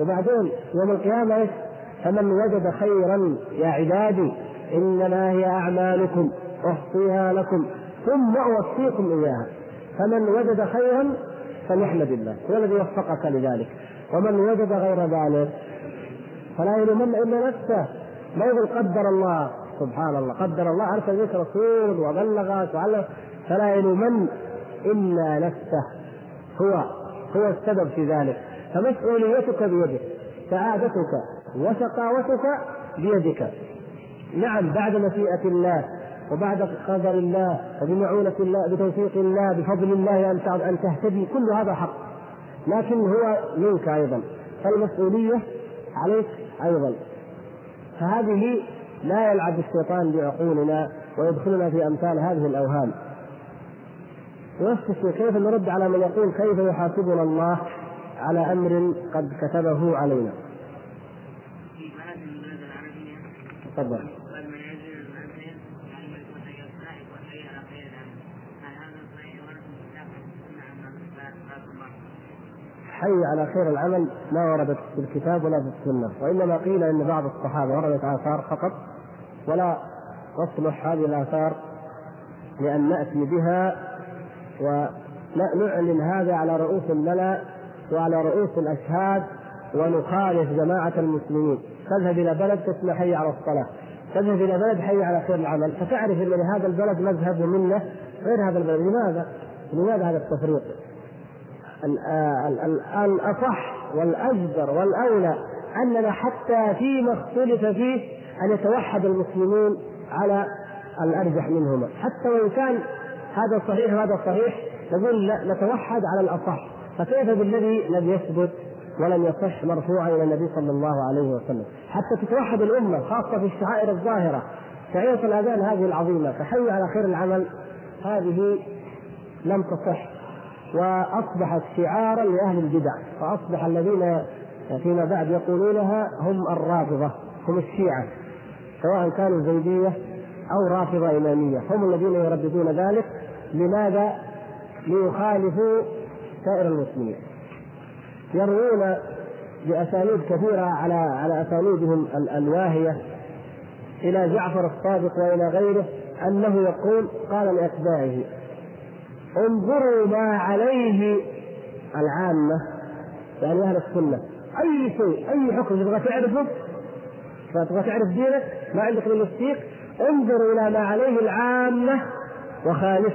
وبعدين يوم القيامة إيش؟ فمن وجد خيرا يا عبادي إنما هي أعمالكم أحصيها لكم ثم أوفيكم إياها. فمن وجد خيرا فليحمد الله هو الذي وفقك لذلك. ومن وجد غير ذلك فلا يلومن إلا نفسه. ما يقول قدر الله سبحان الله قدر الله ارسل بك رسول وبلغك وعلم فلا يلومن إلا نفسه. هو هو السبب في ذلك. فمسؤوليتك بيدك سعادتك وشقاوتك بيدك. نعم بعد مشيئة الله وبعد قدر الله وبمعونة الله بتوفيق الله بفضل الله أن أن تهتدي كل هذا حق. لكن هو منك أيضا فالمسؤولية عليك أيضا. فهذه لا يلعب الشيطان بعقولنا ويدخلنا في أمثال هذه الأوهام. الشيء كيف نرد على من يقول كيف يحاسبنا الله؟ على أمر قد كتبه علينا. تفضل. حي على خير العمل ما وردت في الكتاب ولا في السنة. وإنما قيل إن بعض الصحابة وردت آثار فقط ولا تصلح هذه الآثار لأن نأتي بها ونعلن هذا على رؤوس الملأ وعلى رؤوس الأشهاد ونخالف جماعة المسلمين. تذهب إلى بلد تسمع حي على الصلاة. تذهب إلى بلد حي على خير العمل. فتعرف إن لهذا البلد مذهب ومنة غير هذا البلد. لماذا؟ لماذا هذا التفريط؟ الأصح والأجدر والأولى أننا حتى فيما اختلف فيه أن يتوحد المسلمون على الأرجح منهما. حتى وإن كان هذا صحيح وهذا صحيح نقول نتوحد على الأصح. فكيف بالذي لم يثبت ولم يصح مرفوعا إلى النبي صلى الله عليه وسلم؟ حتى تتوحد الأمة خاصة في الشعائر الظاهرة. شعيرة الأذان هذه العظيمة تحيي على خير العمل. هذه لم تصح. وأصبحت شعارا لأهل البدع. فأصبح الذين فيما بعد يقولونها هم الرافضة هم الشيعة. سواء كانوا زيدية أو رافضة إمامية. هم الذين يرددون ذلك. لماذا؟ ليخالفوا سائر المسلمين يروون باسانيد كثيرة على على اسانيدهم الواهية إلى جعفر الصادق وإلى غيره أنه يقول قال لأتباعه انظروا ما عليه العامة يعني أهل السنة أي شيء أي حكم تبغى تعرفه؟ تبغى تعرف دينك؟ ما عندك من التصديق انظر إلى ما عليه العامة وخالف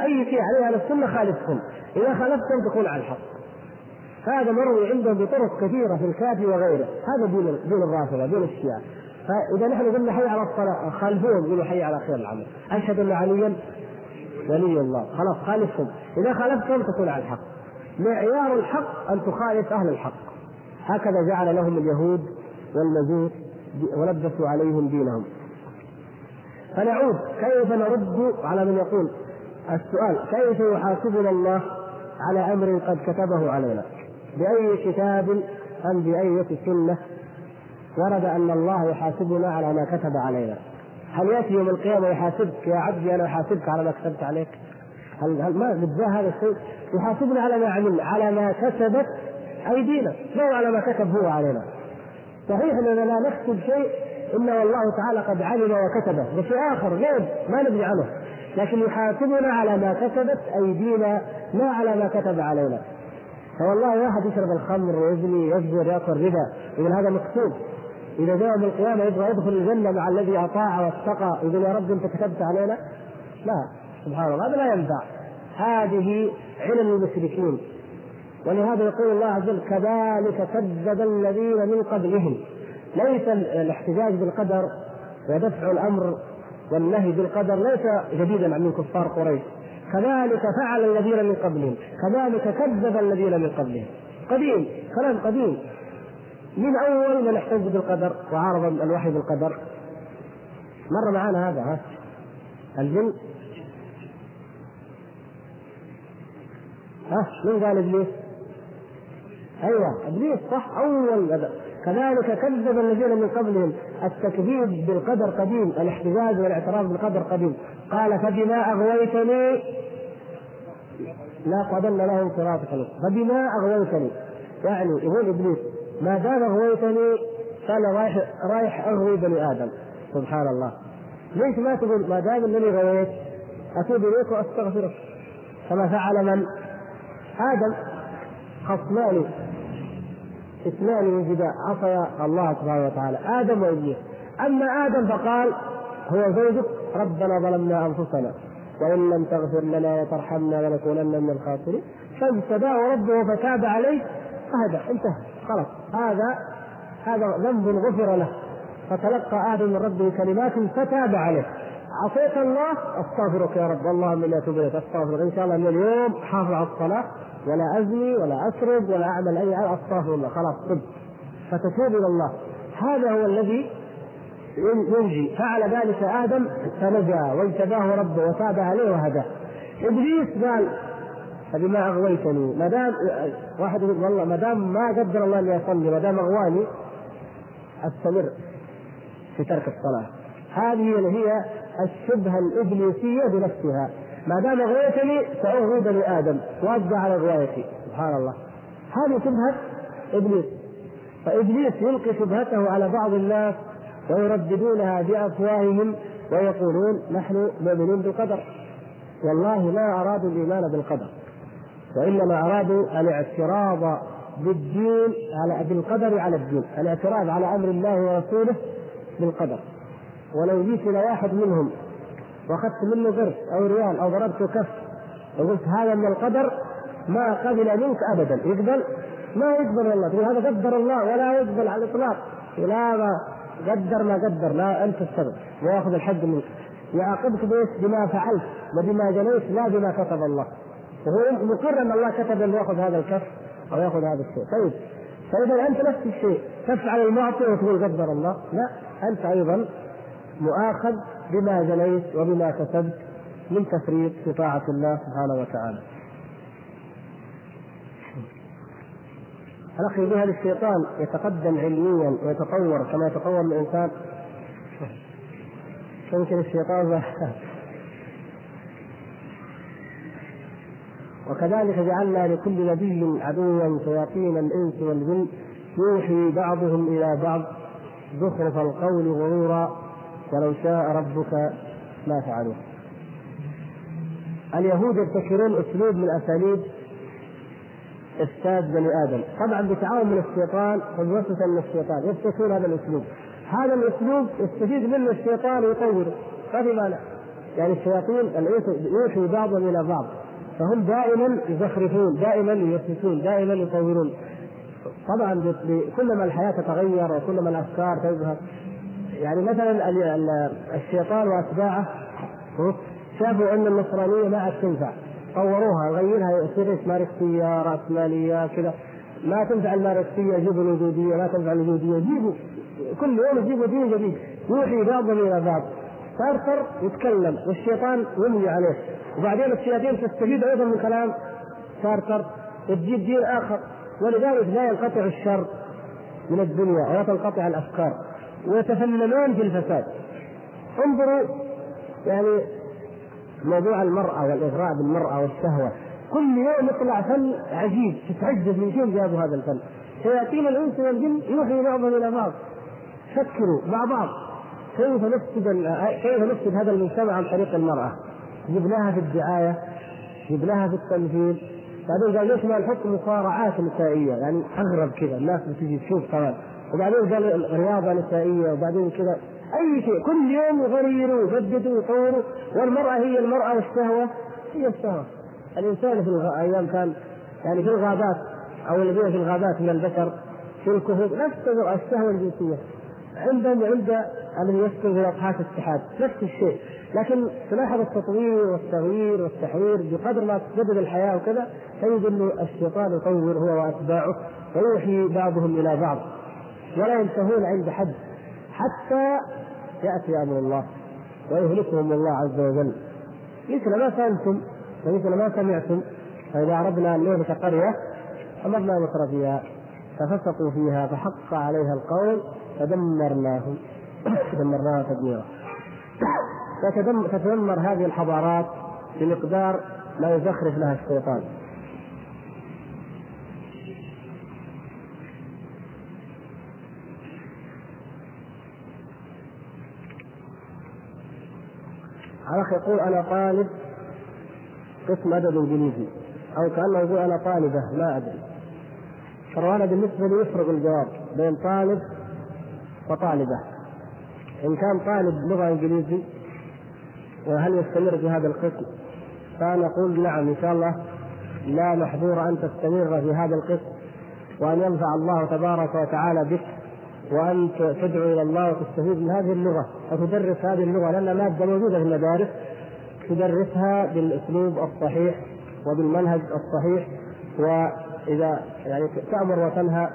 أي شيء عليه أهل السنة خالفهم. إذا خالفتهم تكون على الحق. هذا مروي عندهم بطرق كثيرة في الكافي وغيره. هذا دين دين الرافضة دين الشيعة. فإذا نحن قلنا حي على الصلاة خالفوهم يقولوا حي على خير العمل. أشهد أن عليا ولي الله. خلاص خالفهم. إذا خالفتهم تكون على الحق. معيار الحق أن تخالف أهل الحق. هكذا جعل لهم اليهود والمجوس ولبسوا عليهم دينهم. فنعود. كيف نرد على من يقول؟ السؤال كيف يحاسبنا الله على أمر قد كتبه علينا بأي كتاب أم باية سنة ورد أن الله يحاسبنا على ما كتب علينا هل يأتي يوم القيامة يحاسبك يا عبدي أنا أحاسبك على ما كتبت عليك؟ هل هل ما بتجاه هذا الشيء؟ يحاسبنا على ما عملنا على ما كسبت أيدينا، لا على ما كتب هو علينا. صحيح أننا لا نكتب شيء الا والله تعالى قد علم وكتبه، بشيء آخر غيب ما ندري عنه. لكن يحاسبنا على ما كسبت أيدينا لا على ما كتب علينا. فوالله واحد يشرب الخمر ويزني يزور ياكل ربا يقول هذا مكتوب. إذا جاء يوم القيامة يبغى يدخل الجنة مع الذي أطاع واتقى. يقول يا رب أنت كتبت علينا؟ لا سبحان الله هذا لا ينفع. هذه علم المشركين. ولهذا يقول الله عز وجل كذلك كذب الذين من قبلهم. ليس الاحتجاج بالقدر ودفع الأمر والنهي بالقدر ليس جديدا عن كفار قريش. كذلك فعل الذين من قبلهم. كذلك كذب الذين من قبلهم. قديم كلام قديم. من أول من احتج بالقدر وعارض الوحي بالقدر. مر معنا هذا ها؟ الجن؟ ها؟ من قال إبليس؟ أيوه إبليس صح أول كذلك كذب الذين من قبلهم. التكذيب بالقدر قديم الاحتجاج والاعتراف بالقدر قديم. قال فبما أغويتني لا قدمنا لهم صراطك فبما أغويتني. يعني يقول إبليس ما دام أغويتني فأنا رايح رايح أغوي بني آدم. سبحان الله. ليش ما تقول ما دام إنني غويت اتوب إليك وأستغفرك. كما فعل من؟ آدم. خصمان. إثنان من جداء. عصيا الله سبحانه وتعالى. آدم وإبليس. أما آدم فقال هو زوجك. ربنا ظلمنا أنفسنا. وإن لم تغفر لنا وترحمنا لنكونن من الخاسرين. فاجتباه ربه فتاب عليه. فهدى. انتهى. خلاص. هذا هذا ذنب غفر له. فتلقى آدم من ربه كلمات فتاب عليه. عصيت الله؟ أستغفرك يا رب. اللهم إني أتوب أستغفرك. إن شاء الله من اليوم حافظ على الصلاة. ولا أزني ولا اشرب ولا أعمل أي أستغفر الله. خلاص طب فتتوب إلى الله. هذا هو الذي ينجي. فعل ذلك آدم فنجا واجتباه ربه وتاب عليه وهداه إبليس قال فبما أغويتني ما دام واحد يقول والله ما دام ما قدر الله إني أصلي ما دام أغواني أستمر في ترك الصلاة. هذه هي الشبهة الإبليسية بنفسها. ما دام اغويتني ساغوي بني آدم وابدا على غوايتي سبحان الله. هذه شبهة إبليس. فإبليس يلقي شبهته على بعض الناس ويرددونها بأفواههم ويقولون نحن مؤمنون بالقدر. والله ما أرادوا الإيمان بالقدر. وإنما أرادوا الاعتراض بالدين على بالقدر على الدين، الاعتراض على أمر الله ورسوله بالقدر. ولو جيت إلى واحد منهم وأخذت منه قرش أو ريال أو ضربته كف. وقلت هذا من القدر ما قبل منك ابدا، يقبل؟ ما يقبل والله، تقول هذا قدر الله ولا يقبل على الإطلاق، لا ما قدر ما قدر لا أنت السبب. وياخذ الحق منك. يعاقبك بايش؟ بما فعلت وبما جنيت لا بما كتب الله. وهو مقر ان الله كتب انه يأخذ هذا الكف أو يأخذ هذا الشيء. طيب. فإذا أنت نفس الشيء. تفعل المعصيه وتقول قدر الله. لا أنت أيضا مؤاخذ بما جنيت وبما كسبت من تفريط في طاعه الله سبحانه وتعالى. الأخ يقول هل الشيطان يتقدم علميا ويتطور كما يتطور الإنسان؟ يمكن الشيطان وكذلك جعلنا لكل نبي عدوا شياطين الإنس والجن يوحي بعضهم إلى بعض. زخرف القول غرورا. ولو شاء ربك ما فعلوه. اليهود يبتكرون أسلوب من أساليب إفساد بني آدم، طبعا بتعاون من الشيطان وبوسوسه من الشيطان يبتكرون هذا الأسلوب. هذا الأسلوب يستفيد منه الشيطان ويطوره، ما في مانع. يعني الشياطين يوحي بعضهم إلى بعض فهم دائما يزخرفون دائما يوسوسون دائما يطورون طبعا كلما الحياة تتغير وكلما الأفكار تظهر يعني مثلا الشيطان وأتباعه شافوا أن النصرانية ما عاد تنفع. طوروها غيرها يصير ماركسيه راسماليه كذا. ما تنفع الماركسية جيبوا الوجودية. ما تنفع الوجودية جيبوا كل يوم يجيبوا دين جديد. يوحي بعضهم إلى بعض. صرصر يتكلم والشيطان يملي عليه. وبعدين الشياطين تستفيد أيضا من كلام صرصر وتجيب دين آخر. ولذلك لا ينقطع الشر من الدنيا ولا تنقطع الأفكار. ويتفننون في الفساد. انظروا يعني موضوع المرأة والإغراء بالمرأة والشهوة. كل يوم يطلع فن عجيب تتعجب من فين جابوا هذا الفن. شياطين الإنس والجن يوحي بعضهم إلى بعض. فكروا مع بعض. كيف نفسد كيف نفسد هذا المجتمع عن طريق المرأة؟ جبناها في الدعاية جبناها في التمثيل. بعدين قال ليش ما نحط مصارعات نسائية؟ يعني أغرب كذا. الناس بتجي تشوف كمان وبعدين قال رياضة نسائية وبعدين كذا. أي شيء. كل يوم يغيروا ويجددوا ويطوروا. والمرأة هي المرأة والشهوة هي الشهوة الإنسان في الأيام كان يعني في الغابات أو الذين في الغابات من البشر في الكهوف نفس الشهوة الجنسية. عندهم عند الذي يسكن في اضحاك الاتحاد. نفس الشيء. لكن تلاحظ التطوير والتغيير والتحوير بقدر ما تجدد الحياة وكذا تجد إنه الشيطان يطور هو وأتباعه ويوحي بعضهم إلى بعض. ولا ينتهون عند حد حتى يأتي أمر الله ويهلكهم الله عز وجل. مثل ما فهمتم ومثل ما سمعتم فإذا أردنا أن نهلك قرية أمرنا متر فيها ففسقوا فيها فحق عليها القول فدمرناهم. دمرناها تدميرا. تتدمر هذه الحضارات بمقدار ما يزخرف لها الشيطان. الاخ يقول أنا طالب قسم أدب إنجليزي أو كأنه يقول أنا طالبة لا أدري. ترى أنا بالنسبة لي يفرق الجواب بين طالب وطالبة. إن كان طالب لغة إنجليزي وهل يستمر في هذا القسم؟ فنقول نعم إن شاء الله لا محظور أن تستمر في هذا القسم وأن ينفع الله تبارك وتعالى بك. وان تدعو إلى الله وتستفيد من هذه اللغة وتدرس هذه اللغة لأن ماده موجودة في المدارس. تدرسها بالأسلوب الصحيح وبالمنهج الصحيح وإذا يعني تأمر وتنهى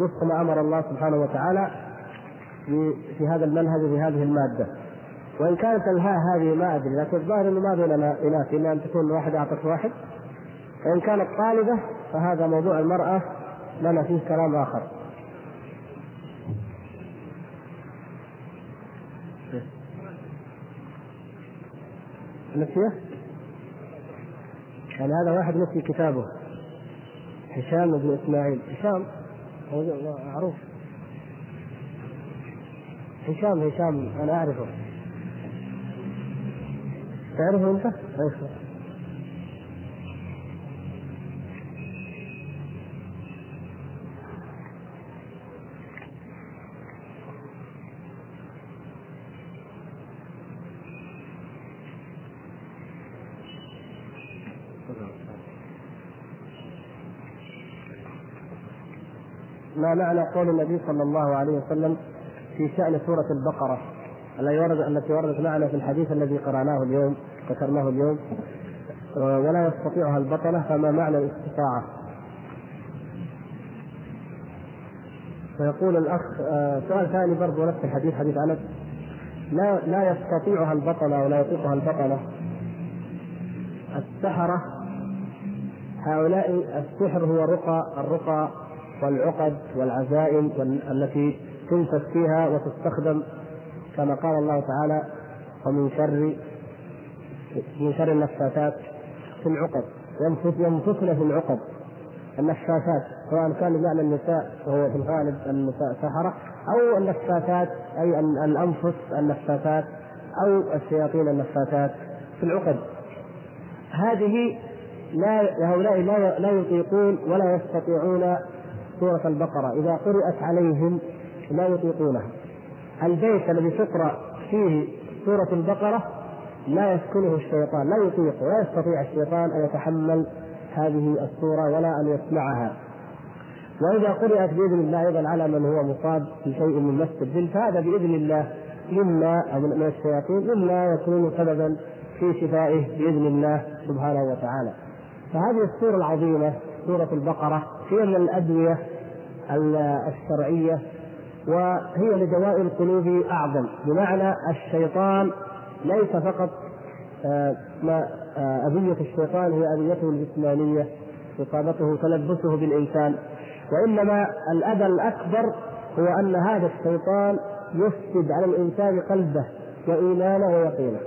وفق ما أمر الله سبحانه وتعالى في هذا المنهج وفي هذه المادة. وإن كانت الهاء هذه ما أدري لكن الظاهر إنه ما بيننا اناث الا إن تكون واحد أعطت واحد. وإن كانت طالبة فهذا موضوع المرأة لنا فيه كلام آخر. نسية؟ يعني هذا واحد نسي كتابه. هشام بن إسماعيل. هشام؟ معروف. هشام هشام أنا أعرفه. تعرفه أنت؟ ما معنى قول النبي صلى الله عليه وسلم في شأن سورة البقرة؟ التي وردت التي وردت معنا في الحديث الذي قرأناه اليوم ذكرناه اليوم. ولا يستطيعها البطلة فما معنى الاستطاعة؟ فيقول الأخ آه، سؤال ثاني برضه نفس الحديث حديث أنس. لا لا يستطيعها البطلة ولا يطيقها البطلة. السحرة هؤلاء السحر هو رقى الرقى والعقد والعزائم التي تنفث فيها وتستخدم كما قال الله تعالى ومن شر من شر النفاثات في العقد ينفثن في العقد. النفاثات سواء كان بمعنى النساء وهو في الغالب النساء سحرة أو النفاثات أي الأنفس النفاثات أو الشياطين النفاثات في العقد. هذه لا هؤلاء لا لا يطيقون ولا يستطيعون سورة البقرة إذا قرأت عليهم لا يطيقونها. البيت الذي تقرأ فيه سورة البقرة لا يسكنه الشيطان لا يطيق ولا يستطيع الشيطان أن يتحمل هذه السورة ولا أن يسمعها. وإذا قرأت بإذن الله أيضا على من هو مصاب في شيء من مس الجن فهذا بإذن الله مما من الشياطين مما يكون سببا في شفائه بإذن الله سبحانه وتعالى. فهذه السورة العظيمة سورة البقرة هي من الأدوية الشرعية وهي لدواء القلوب أعظم. بمعنى الشيطان ليس فقط آه، ما آه، أذية الشيطان هي أذيته الجسمانية إصابته تلبسه بالإنسان. وإنما الأذى الأكبر هو أن هذا الشيطان يفسد على الإنسان قلبه وإيمانه ويقينه.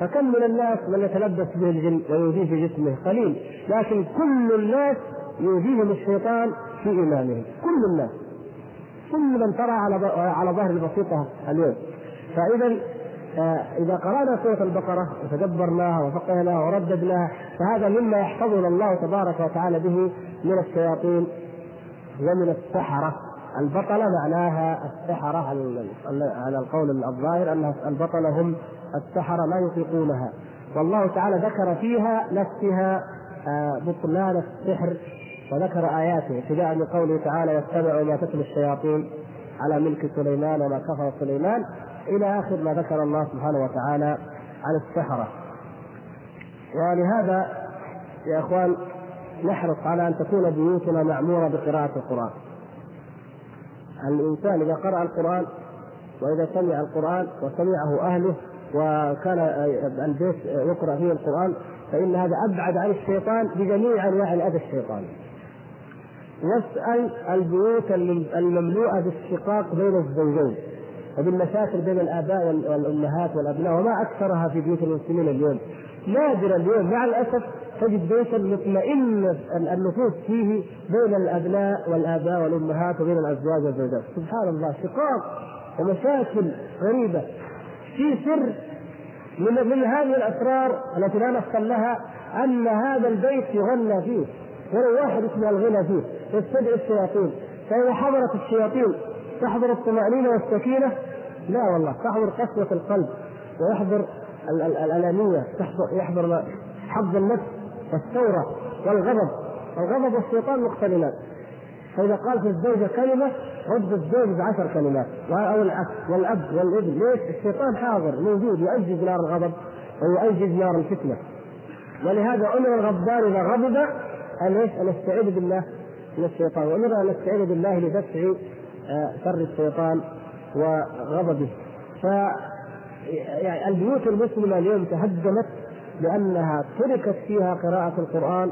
فكم من الناس من يتلبس به الجن ويؤذيه في جسمه؟ قليل. لكن كل الناس يؤذيهم الشيطان في إيمانهم كل الناس. كل من ترى على على ظهر البسيطة اليوم فإذا آه، إذا قرأنا سورة البقرة وتدبرناها وفقهناها ورددناها فهذا مما يحفظنا الله تبارك وتعالى به من الشياطين ومن السحرة. البطلة معناها السحرة على القول الظاهر أن البطلة هم السحرة لا يطيقونها. والله تعالى ذكر فيها نفسها آه، بطلان السحر وذكر آياته ابتداء من قوله تعالى واتبعوا ما تتلو الشياطين على ملك سليمان وما كفر سليمان إلى آخر ما ذكر الله سبحانه وتعالى عن السحرة. ولهذا يا إخوان نحرص على أن تكون بيوتنا معمورة بقراءة القرآن. الإنسان إذا قرأ القرآن وإذا سمع القرآن وسمعه أهله وكان البيت يقرأ فيه القرآن فإن هذا أبعد عن الشيطان بجميع أنواع الأذى الشيطاني. واسأل البيوت المملوءة بالشقاق بين الزوجين وبالمشاكل بين الآباء والأمهات والأبناء وما أكثرها في بيوت المسلمين اليوم. نادرا اليوم. مع الأسف تجد بيتا مطمئن النفوس فيه بين الأبناء والآباء والأمهات وبين الأزواج والزوجات. سبحان الله. شقاق ومشاكل غريبة. في سر من من هذه الأسرار التي لا نفصل لها أن هذا البيت يغنى فيه. ولو واحد اسمه الغنى فيه يستدعي الشياطين. فإذا حضرت الشياطين تحضر الطمأنينة والسكينة لا والله تحضر قسوة القلب ويحضر الأنانية يحضر حظ النفس والثورة والغضب. الغضب والشيطان مقترنان فإذا قال في الزوجة كلمة رد الزوج بعشر كلمات. أو العكس والأب والابن ليش؟ الشيطان حاضر موجود يؤجج نار الغضب ويؤجج نار الفتنة. ولهذا أمر الغضبان إذا غضب ان إيش؟ ان نستعيذ بالله من الشيطان. وامر ان نستعيذ بالله لدفع آه، شر الشيطان وغضبه. ف يعني البيوت المسلمة اليوم تهدمت لأنها تركت فيها قراءة القرآن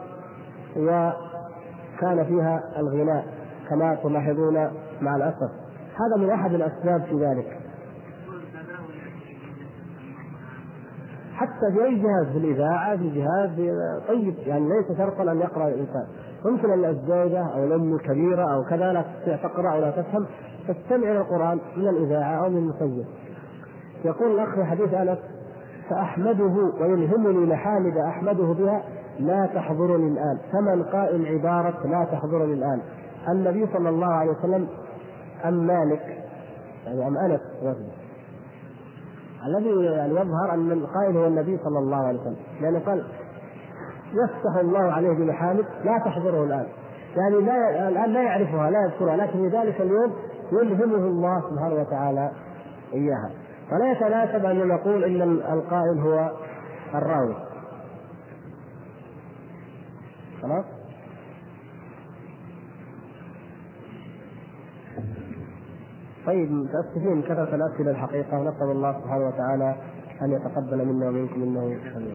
وكان فيها الغناء كما تلاحظون مع الأسف. هذا من أحد الأسباب في ذلك. حتى في أي جهاز في الإذاعة في جهاز طيب يعني ليس شرطا أن يقرأ الإنسان. ممكن أن الزوجة أو الأم الكبيرة أو كذا لا تستطيع تقرأ أو لا تفهم تستمع إلى القرآن من الإذاعة أو من المسجل يقول الأخ في حديث أنس فاحمده ويلهمني محامد أحمده بها لا تحضرني الآن. ثمن قائل عبارة لا تحضرني الآن. النبي صلى الله عليه وسلم أم مالك؟ يعني أم أنس الذي يعني يظهر أن القائل هو النبي صلى الله عليه وسلم. لأنه قال يفتح الله عليه بمحامد لا تحضره الآن. يعني لا الآن لا يعرفها لا يذكرها. لكن في ذلك اليوم يلهمه الله سبحانه وتعالى إياها. فلا يتناسب أن نقول إن القائل هو الراوي. خلاص؟ طيب متأسفين كثره الاسئله الحقيقة ونسأل الله سبحانه وتعالى أن يتقبل منا ومنكم إنه سميع.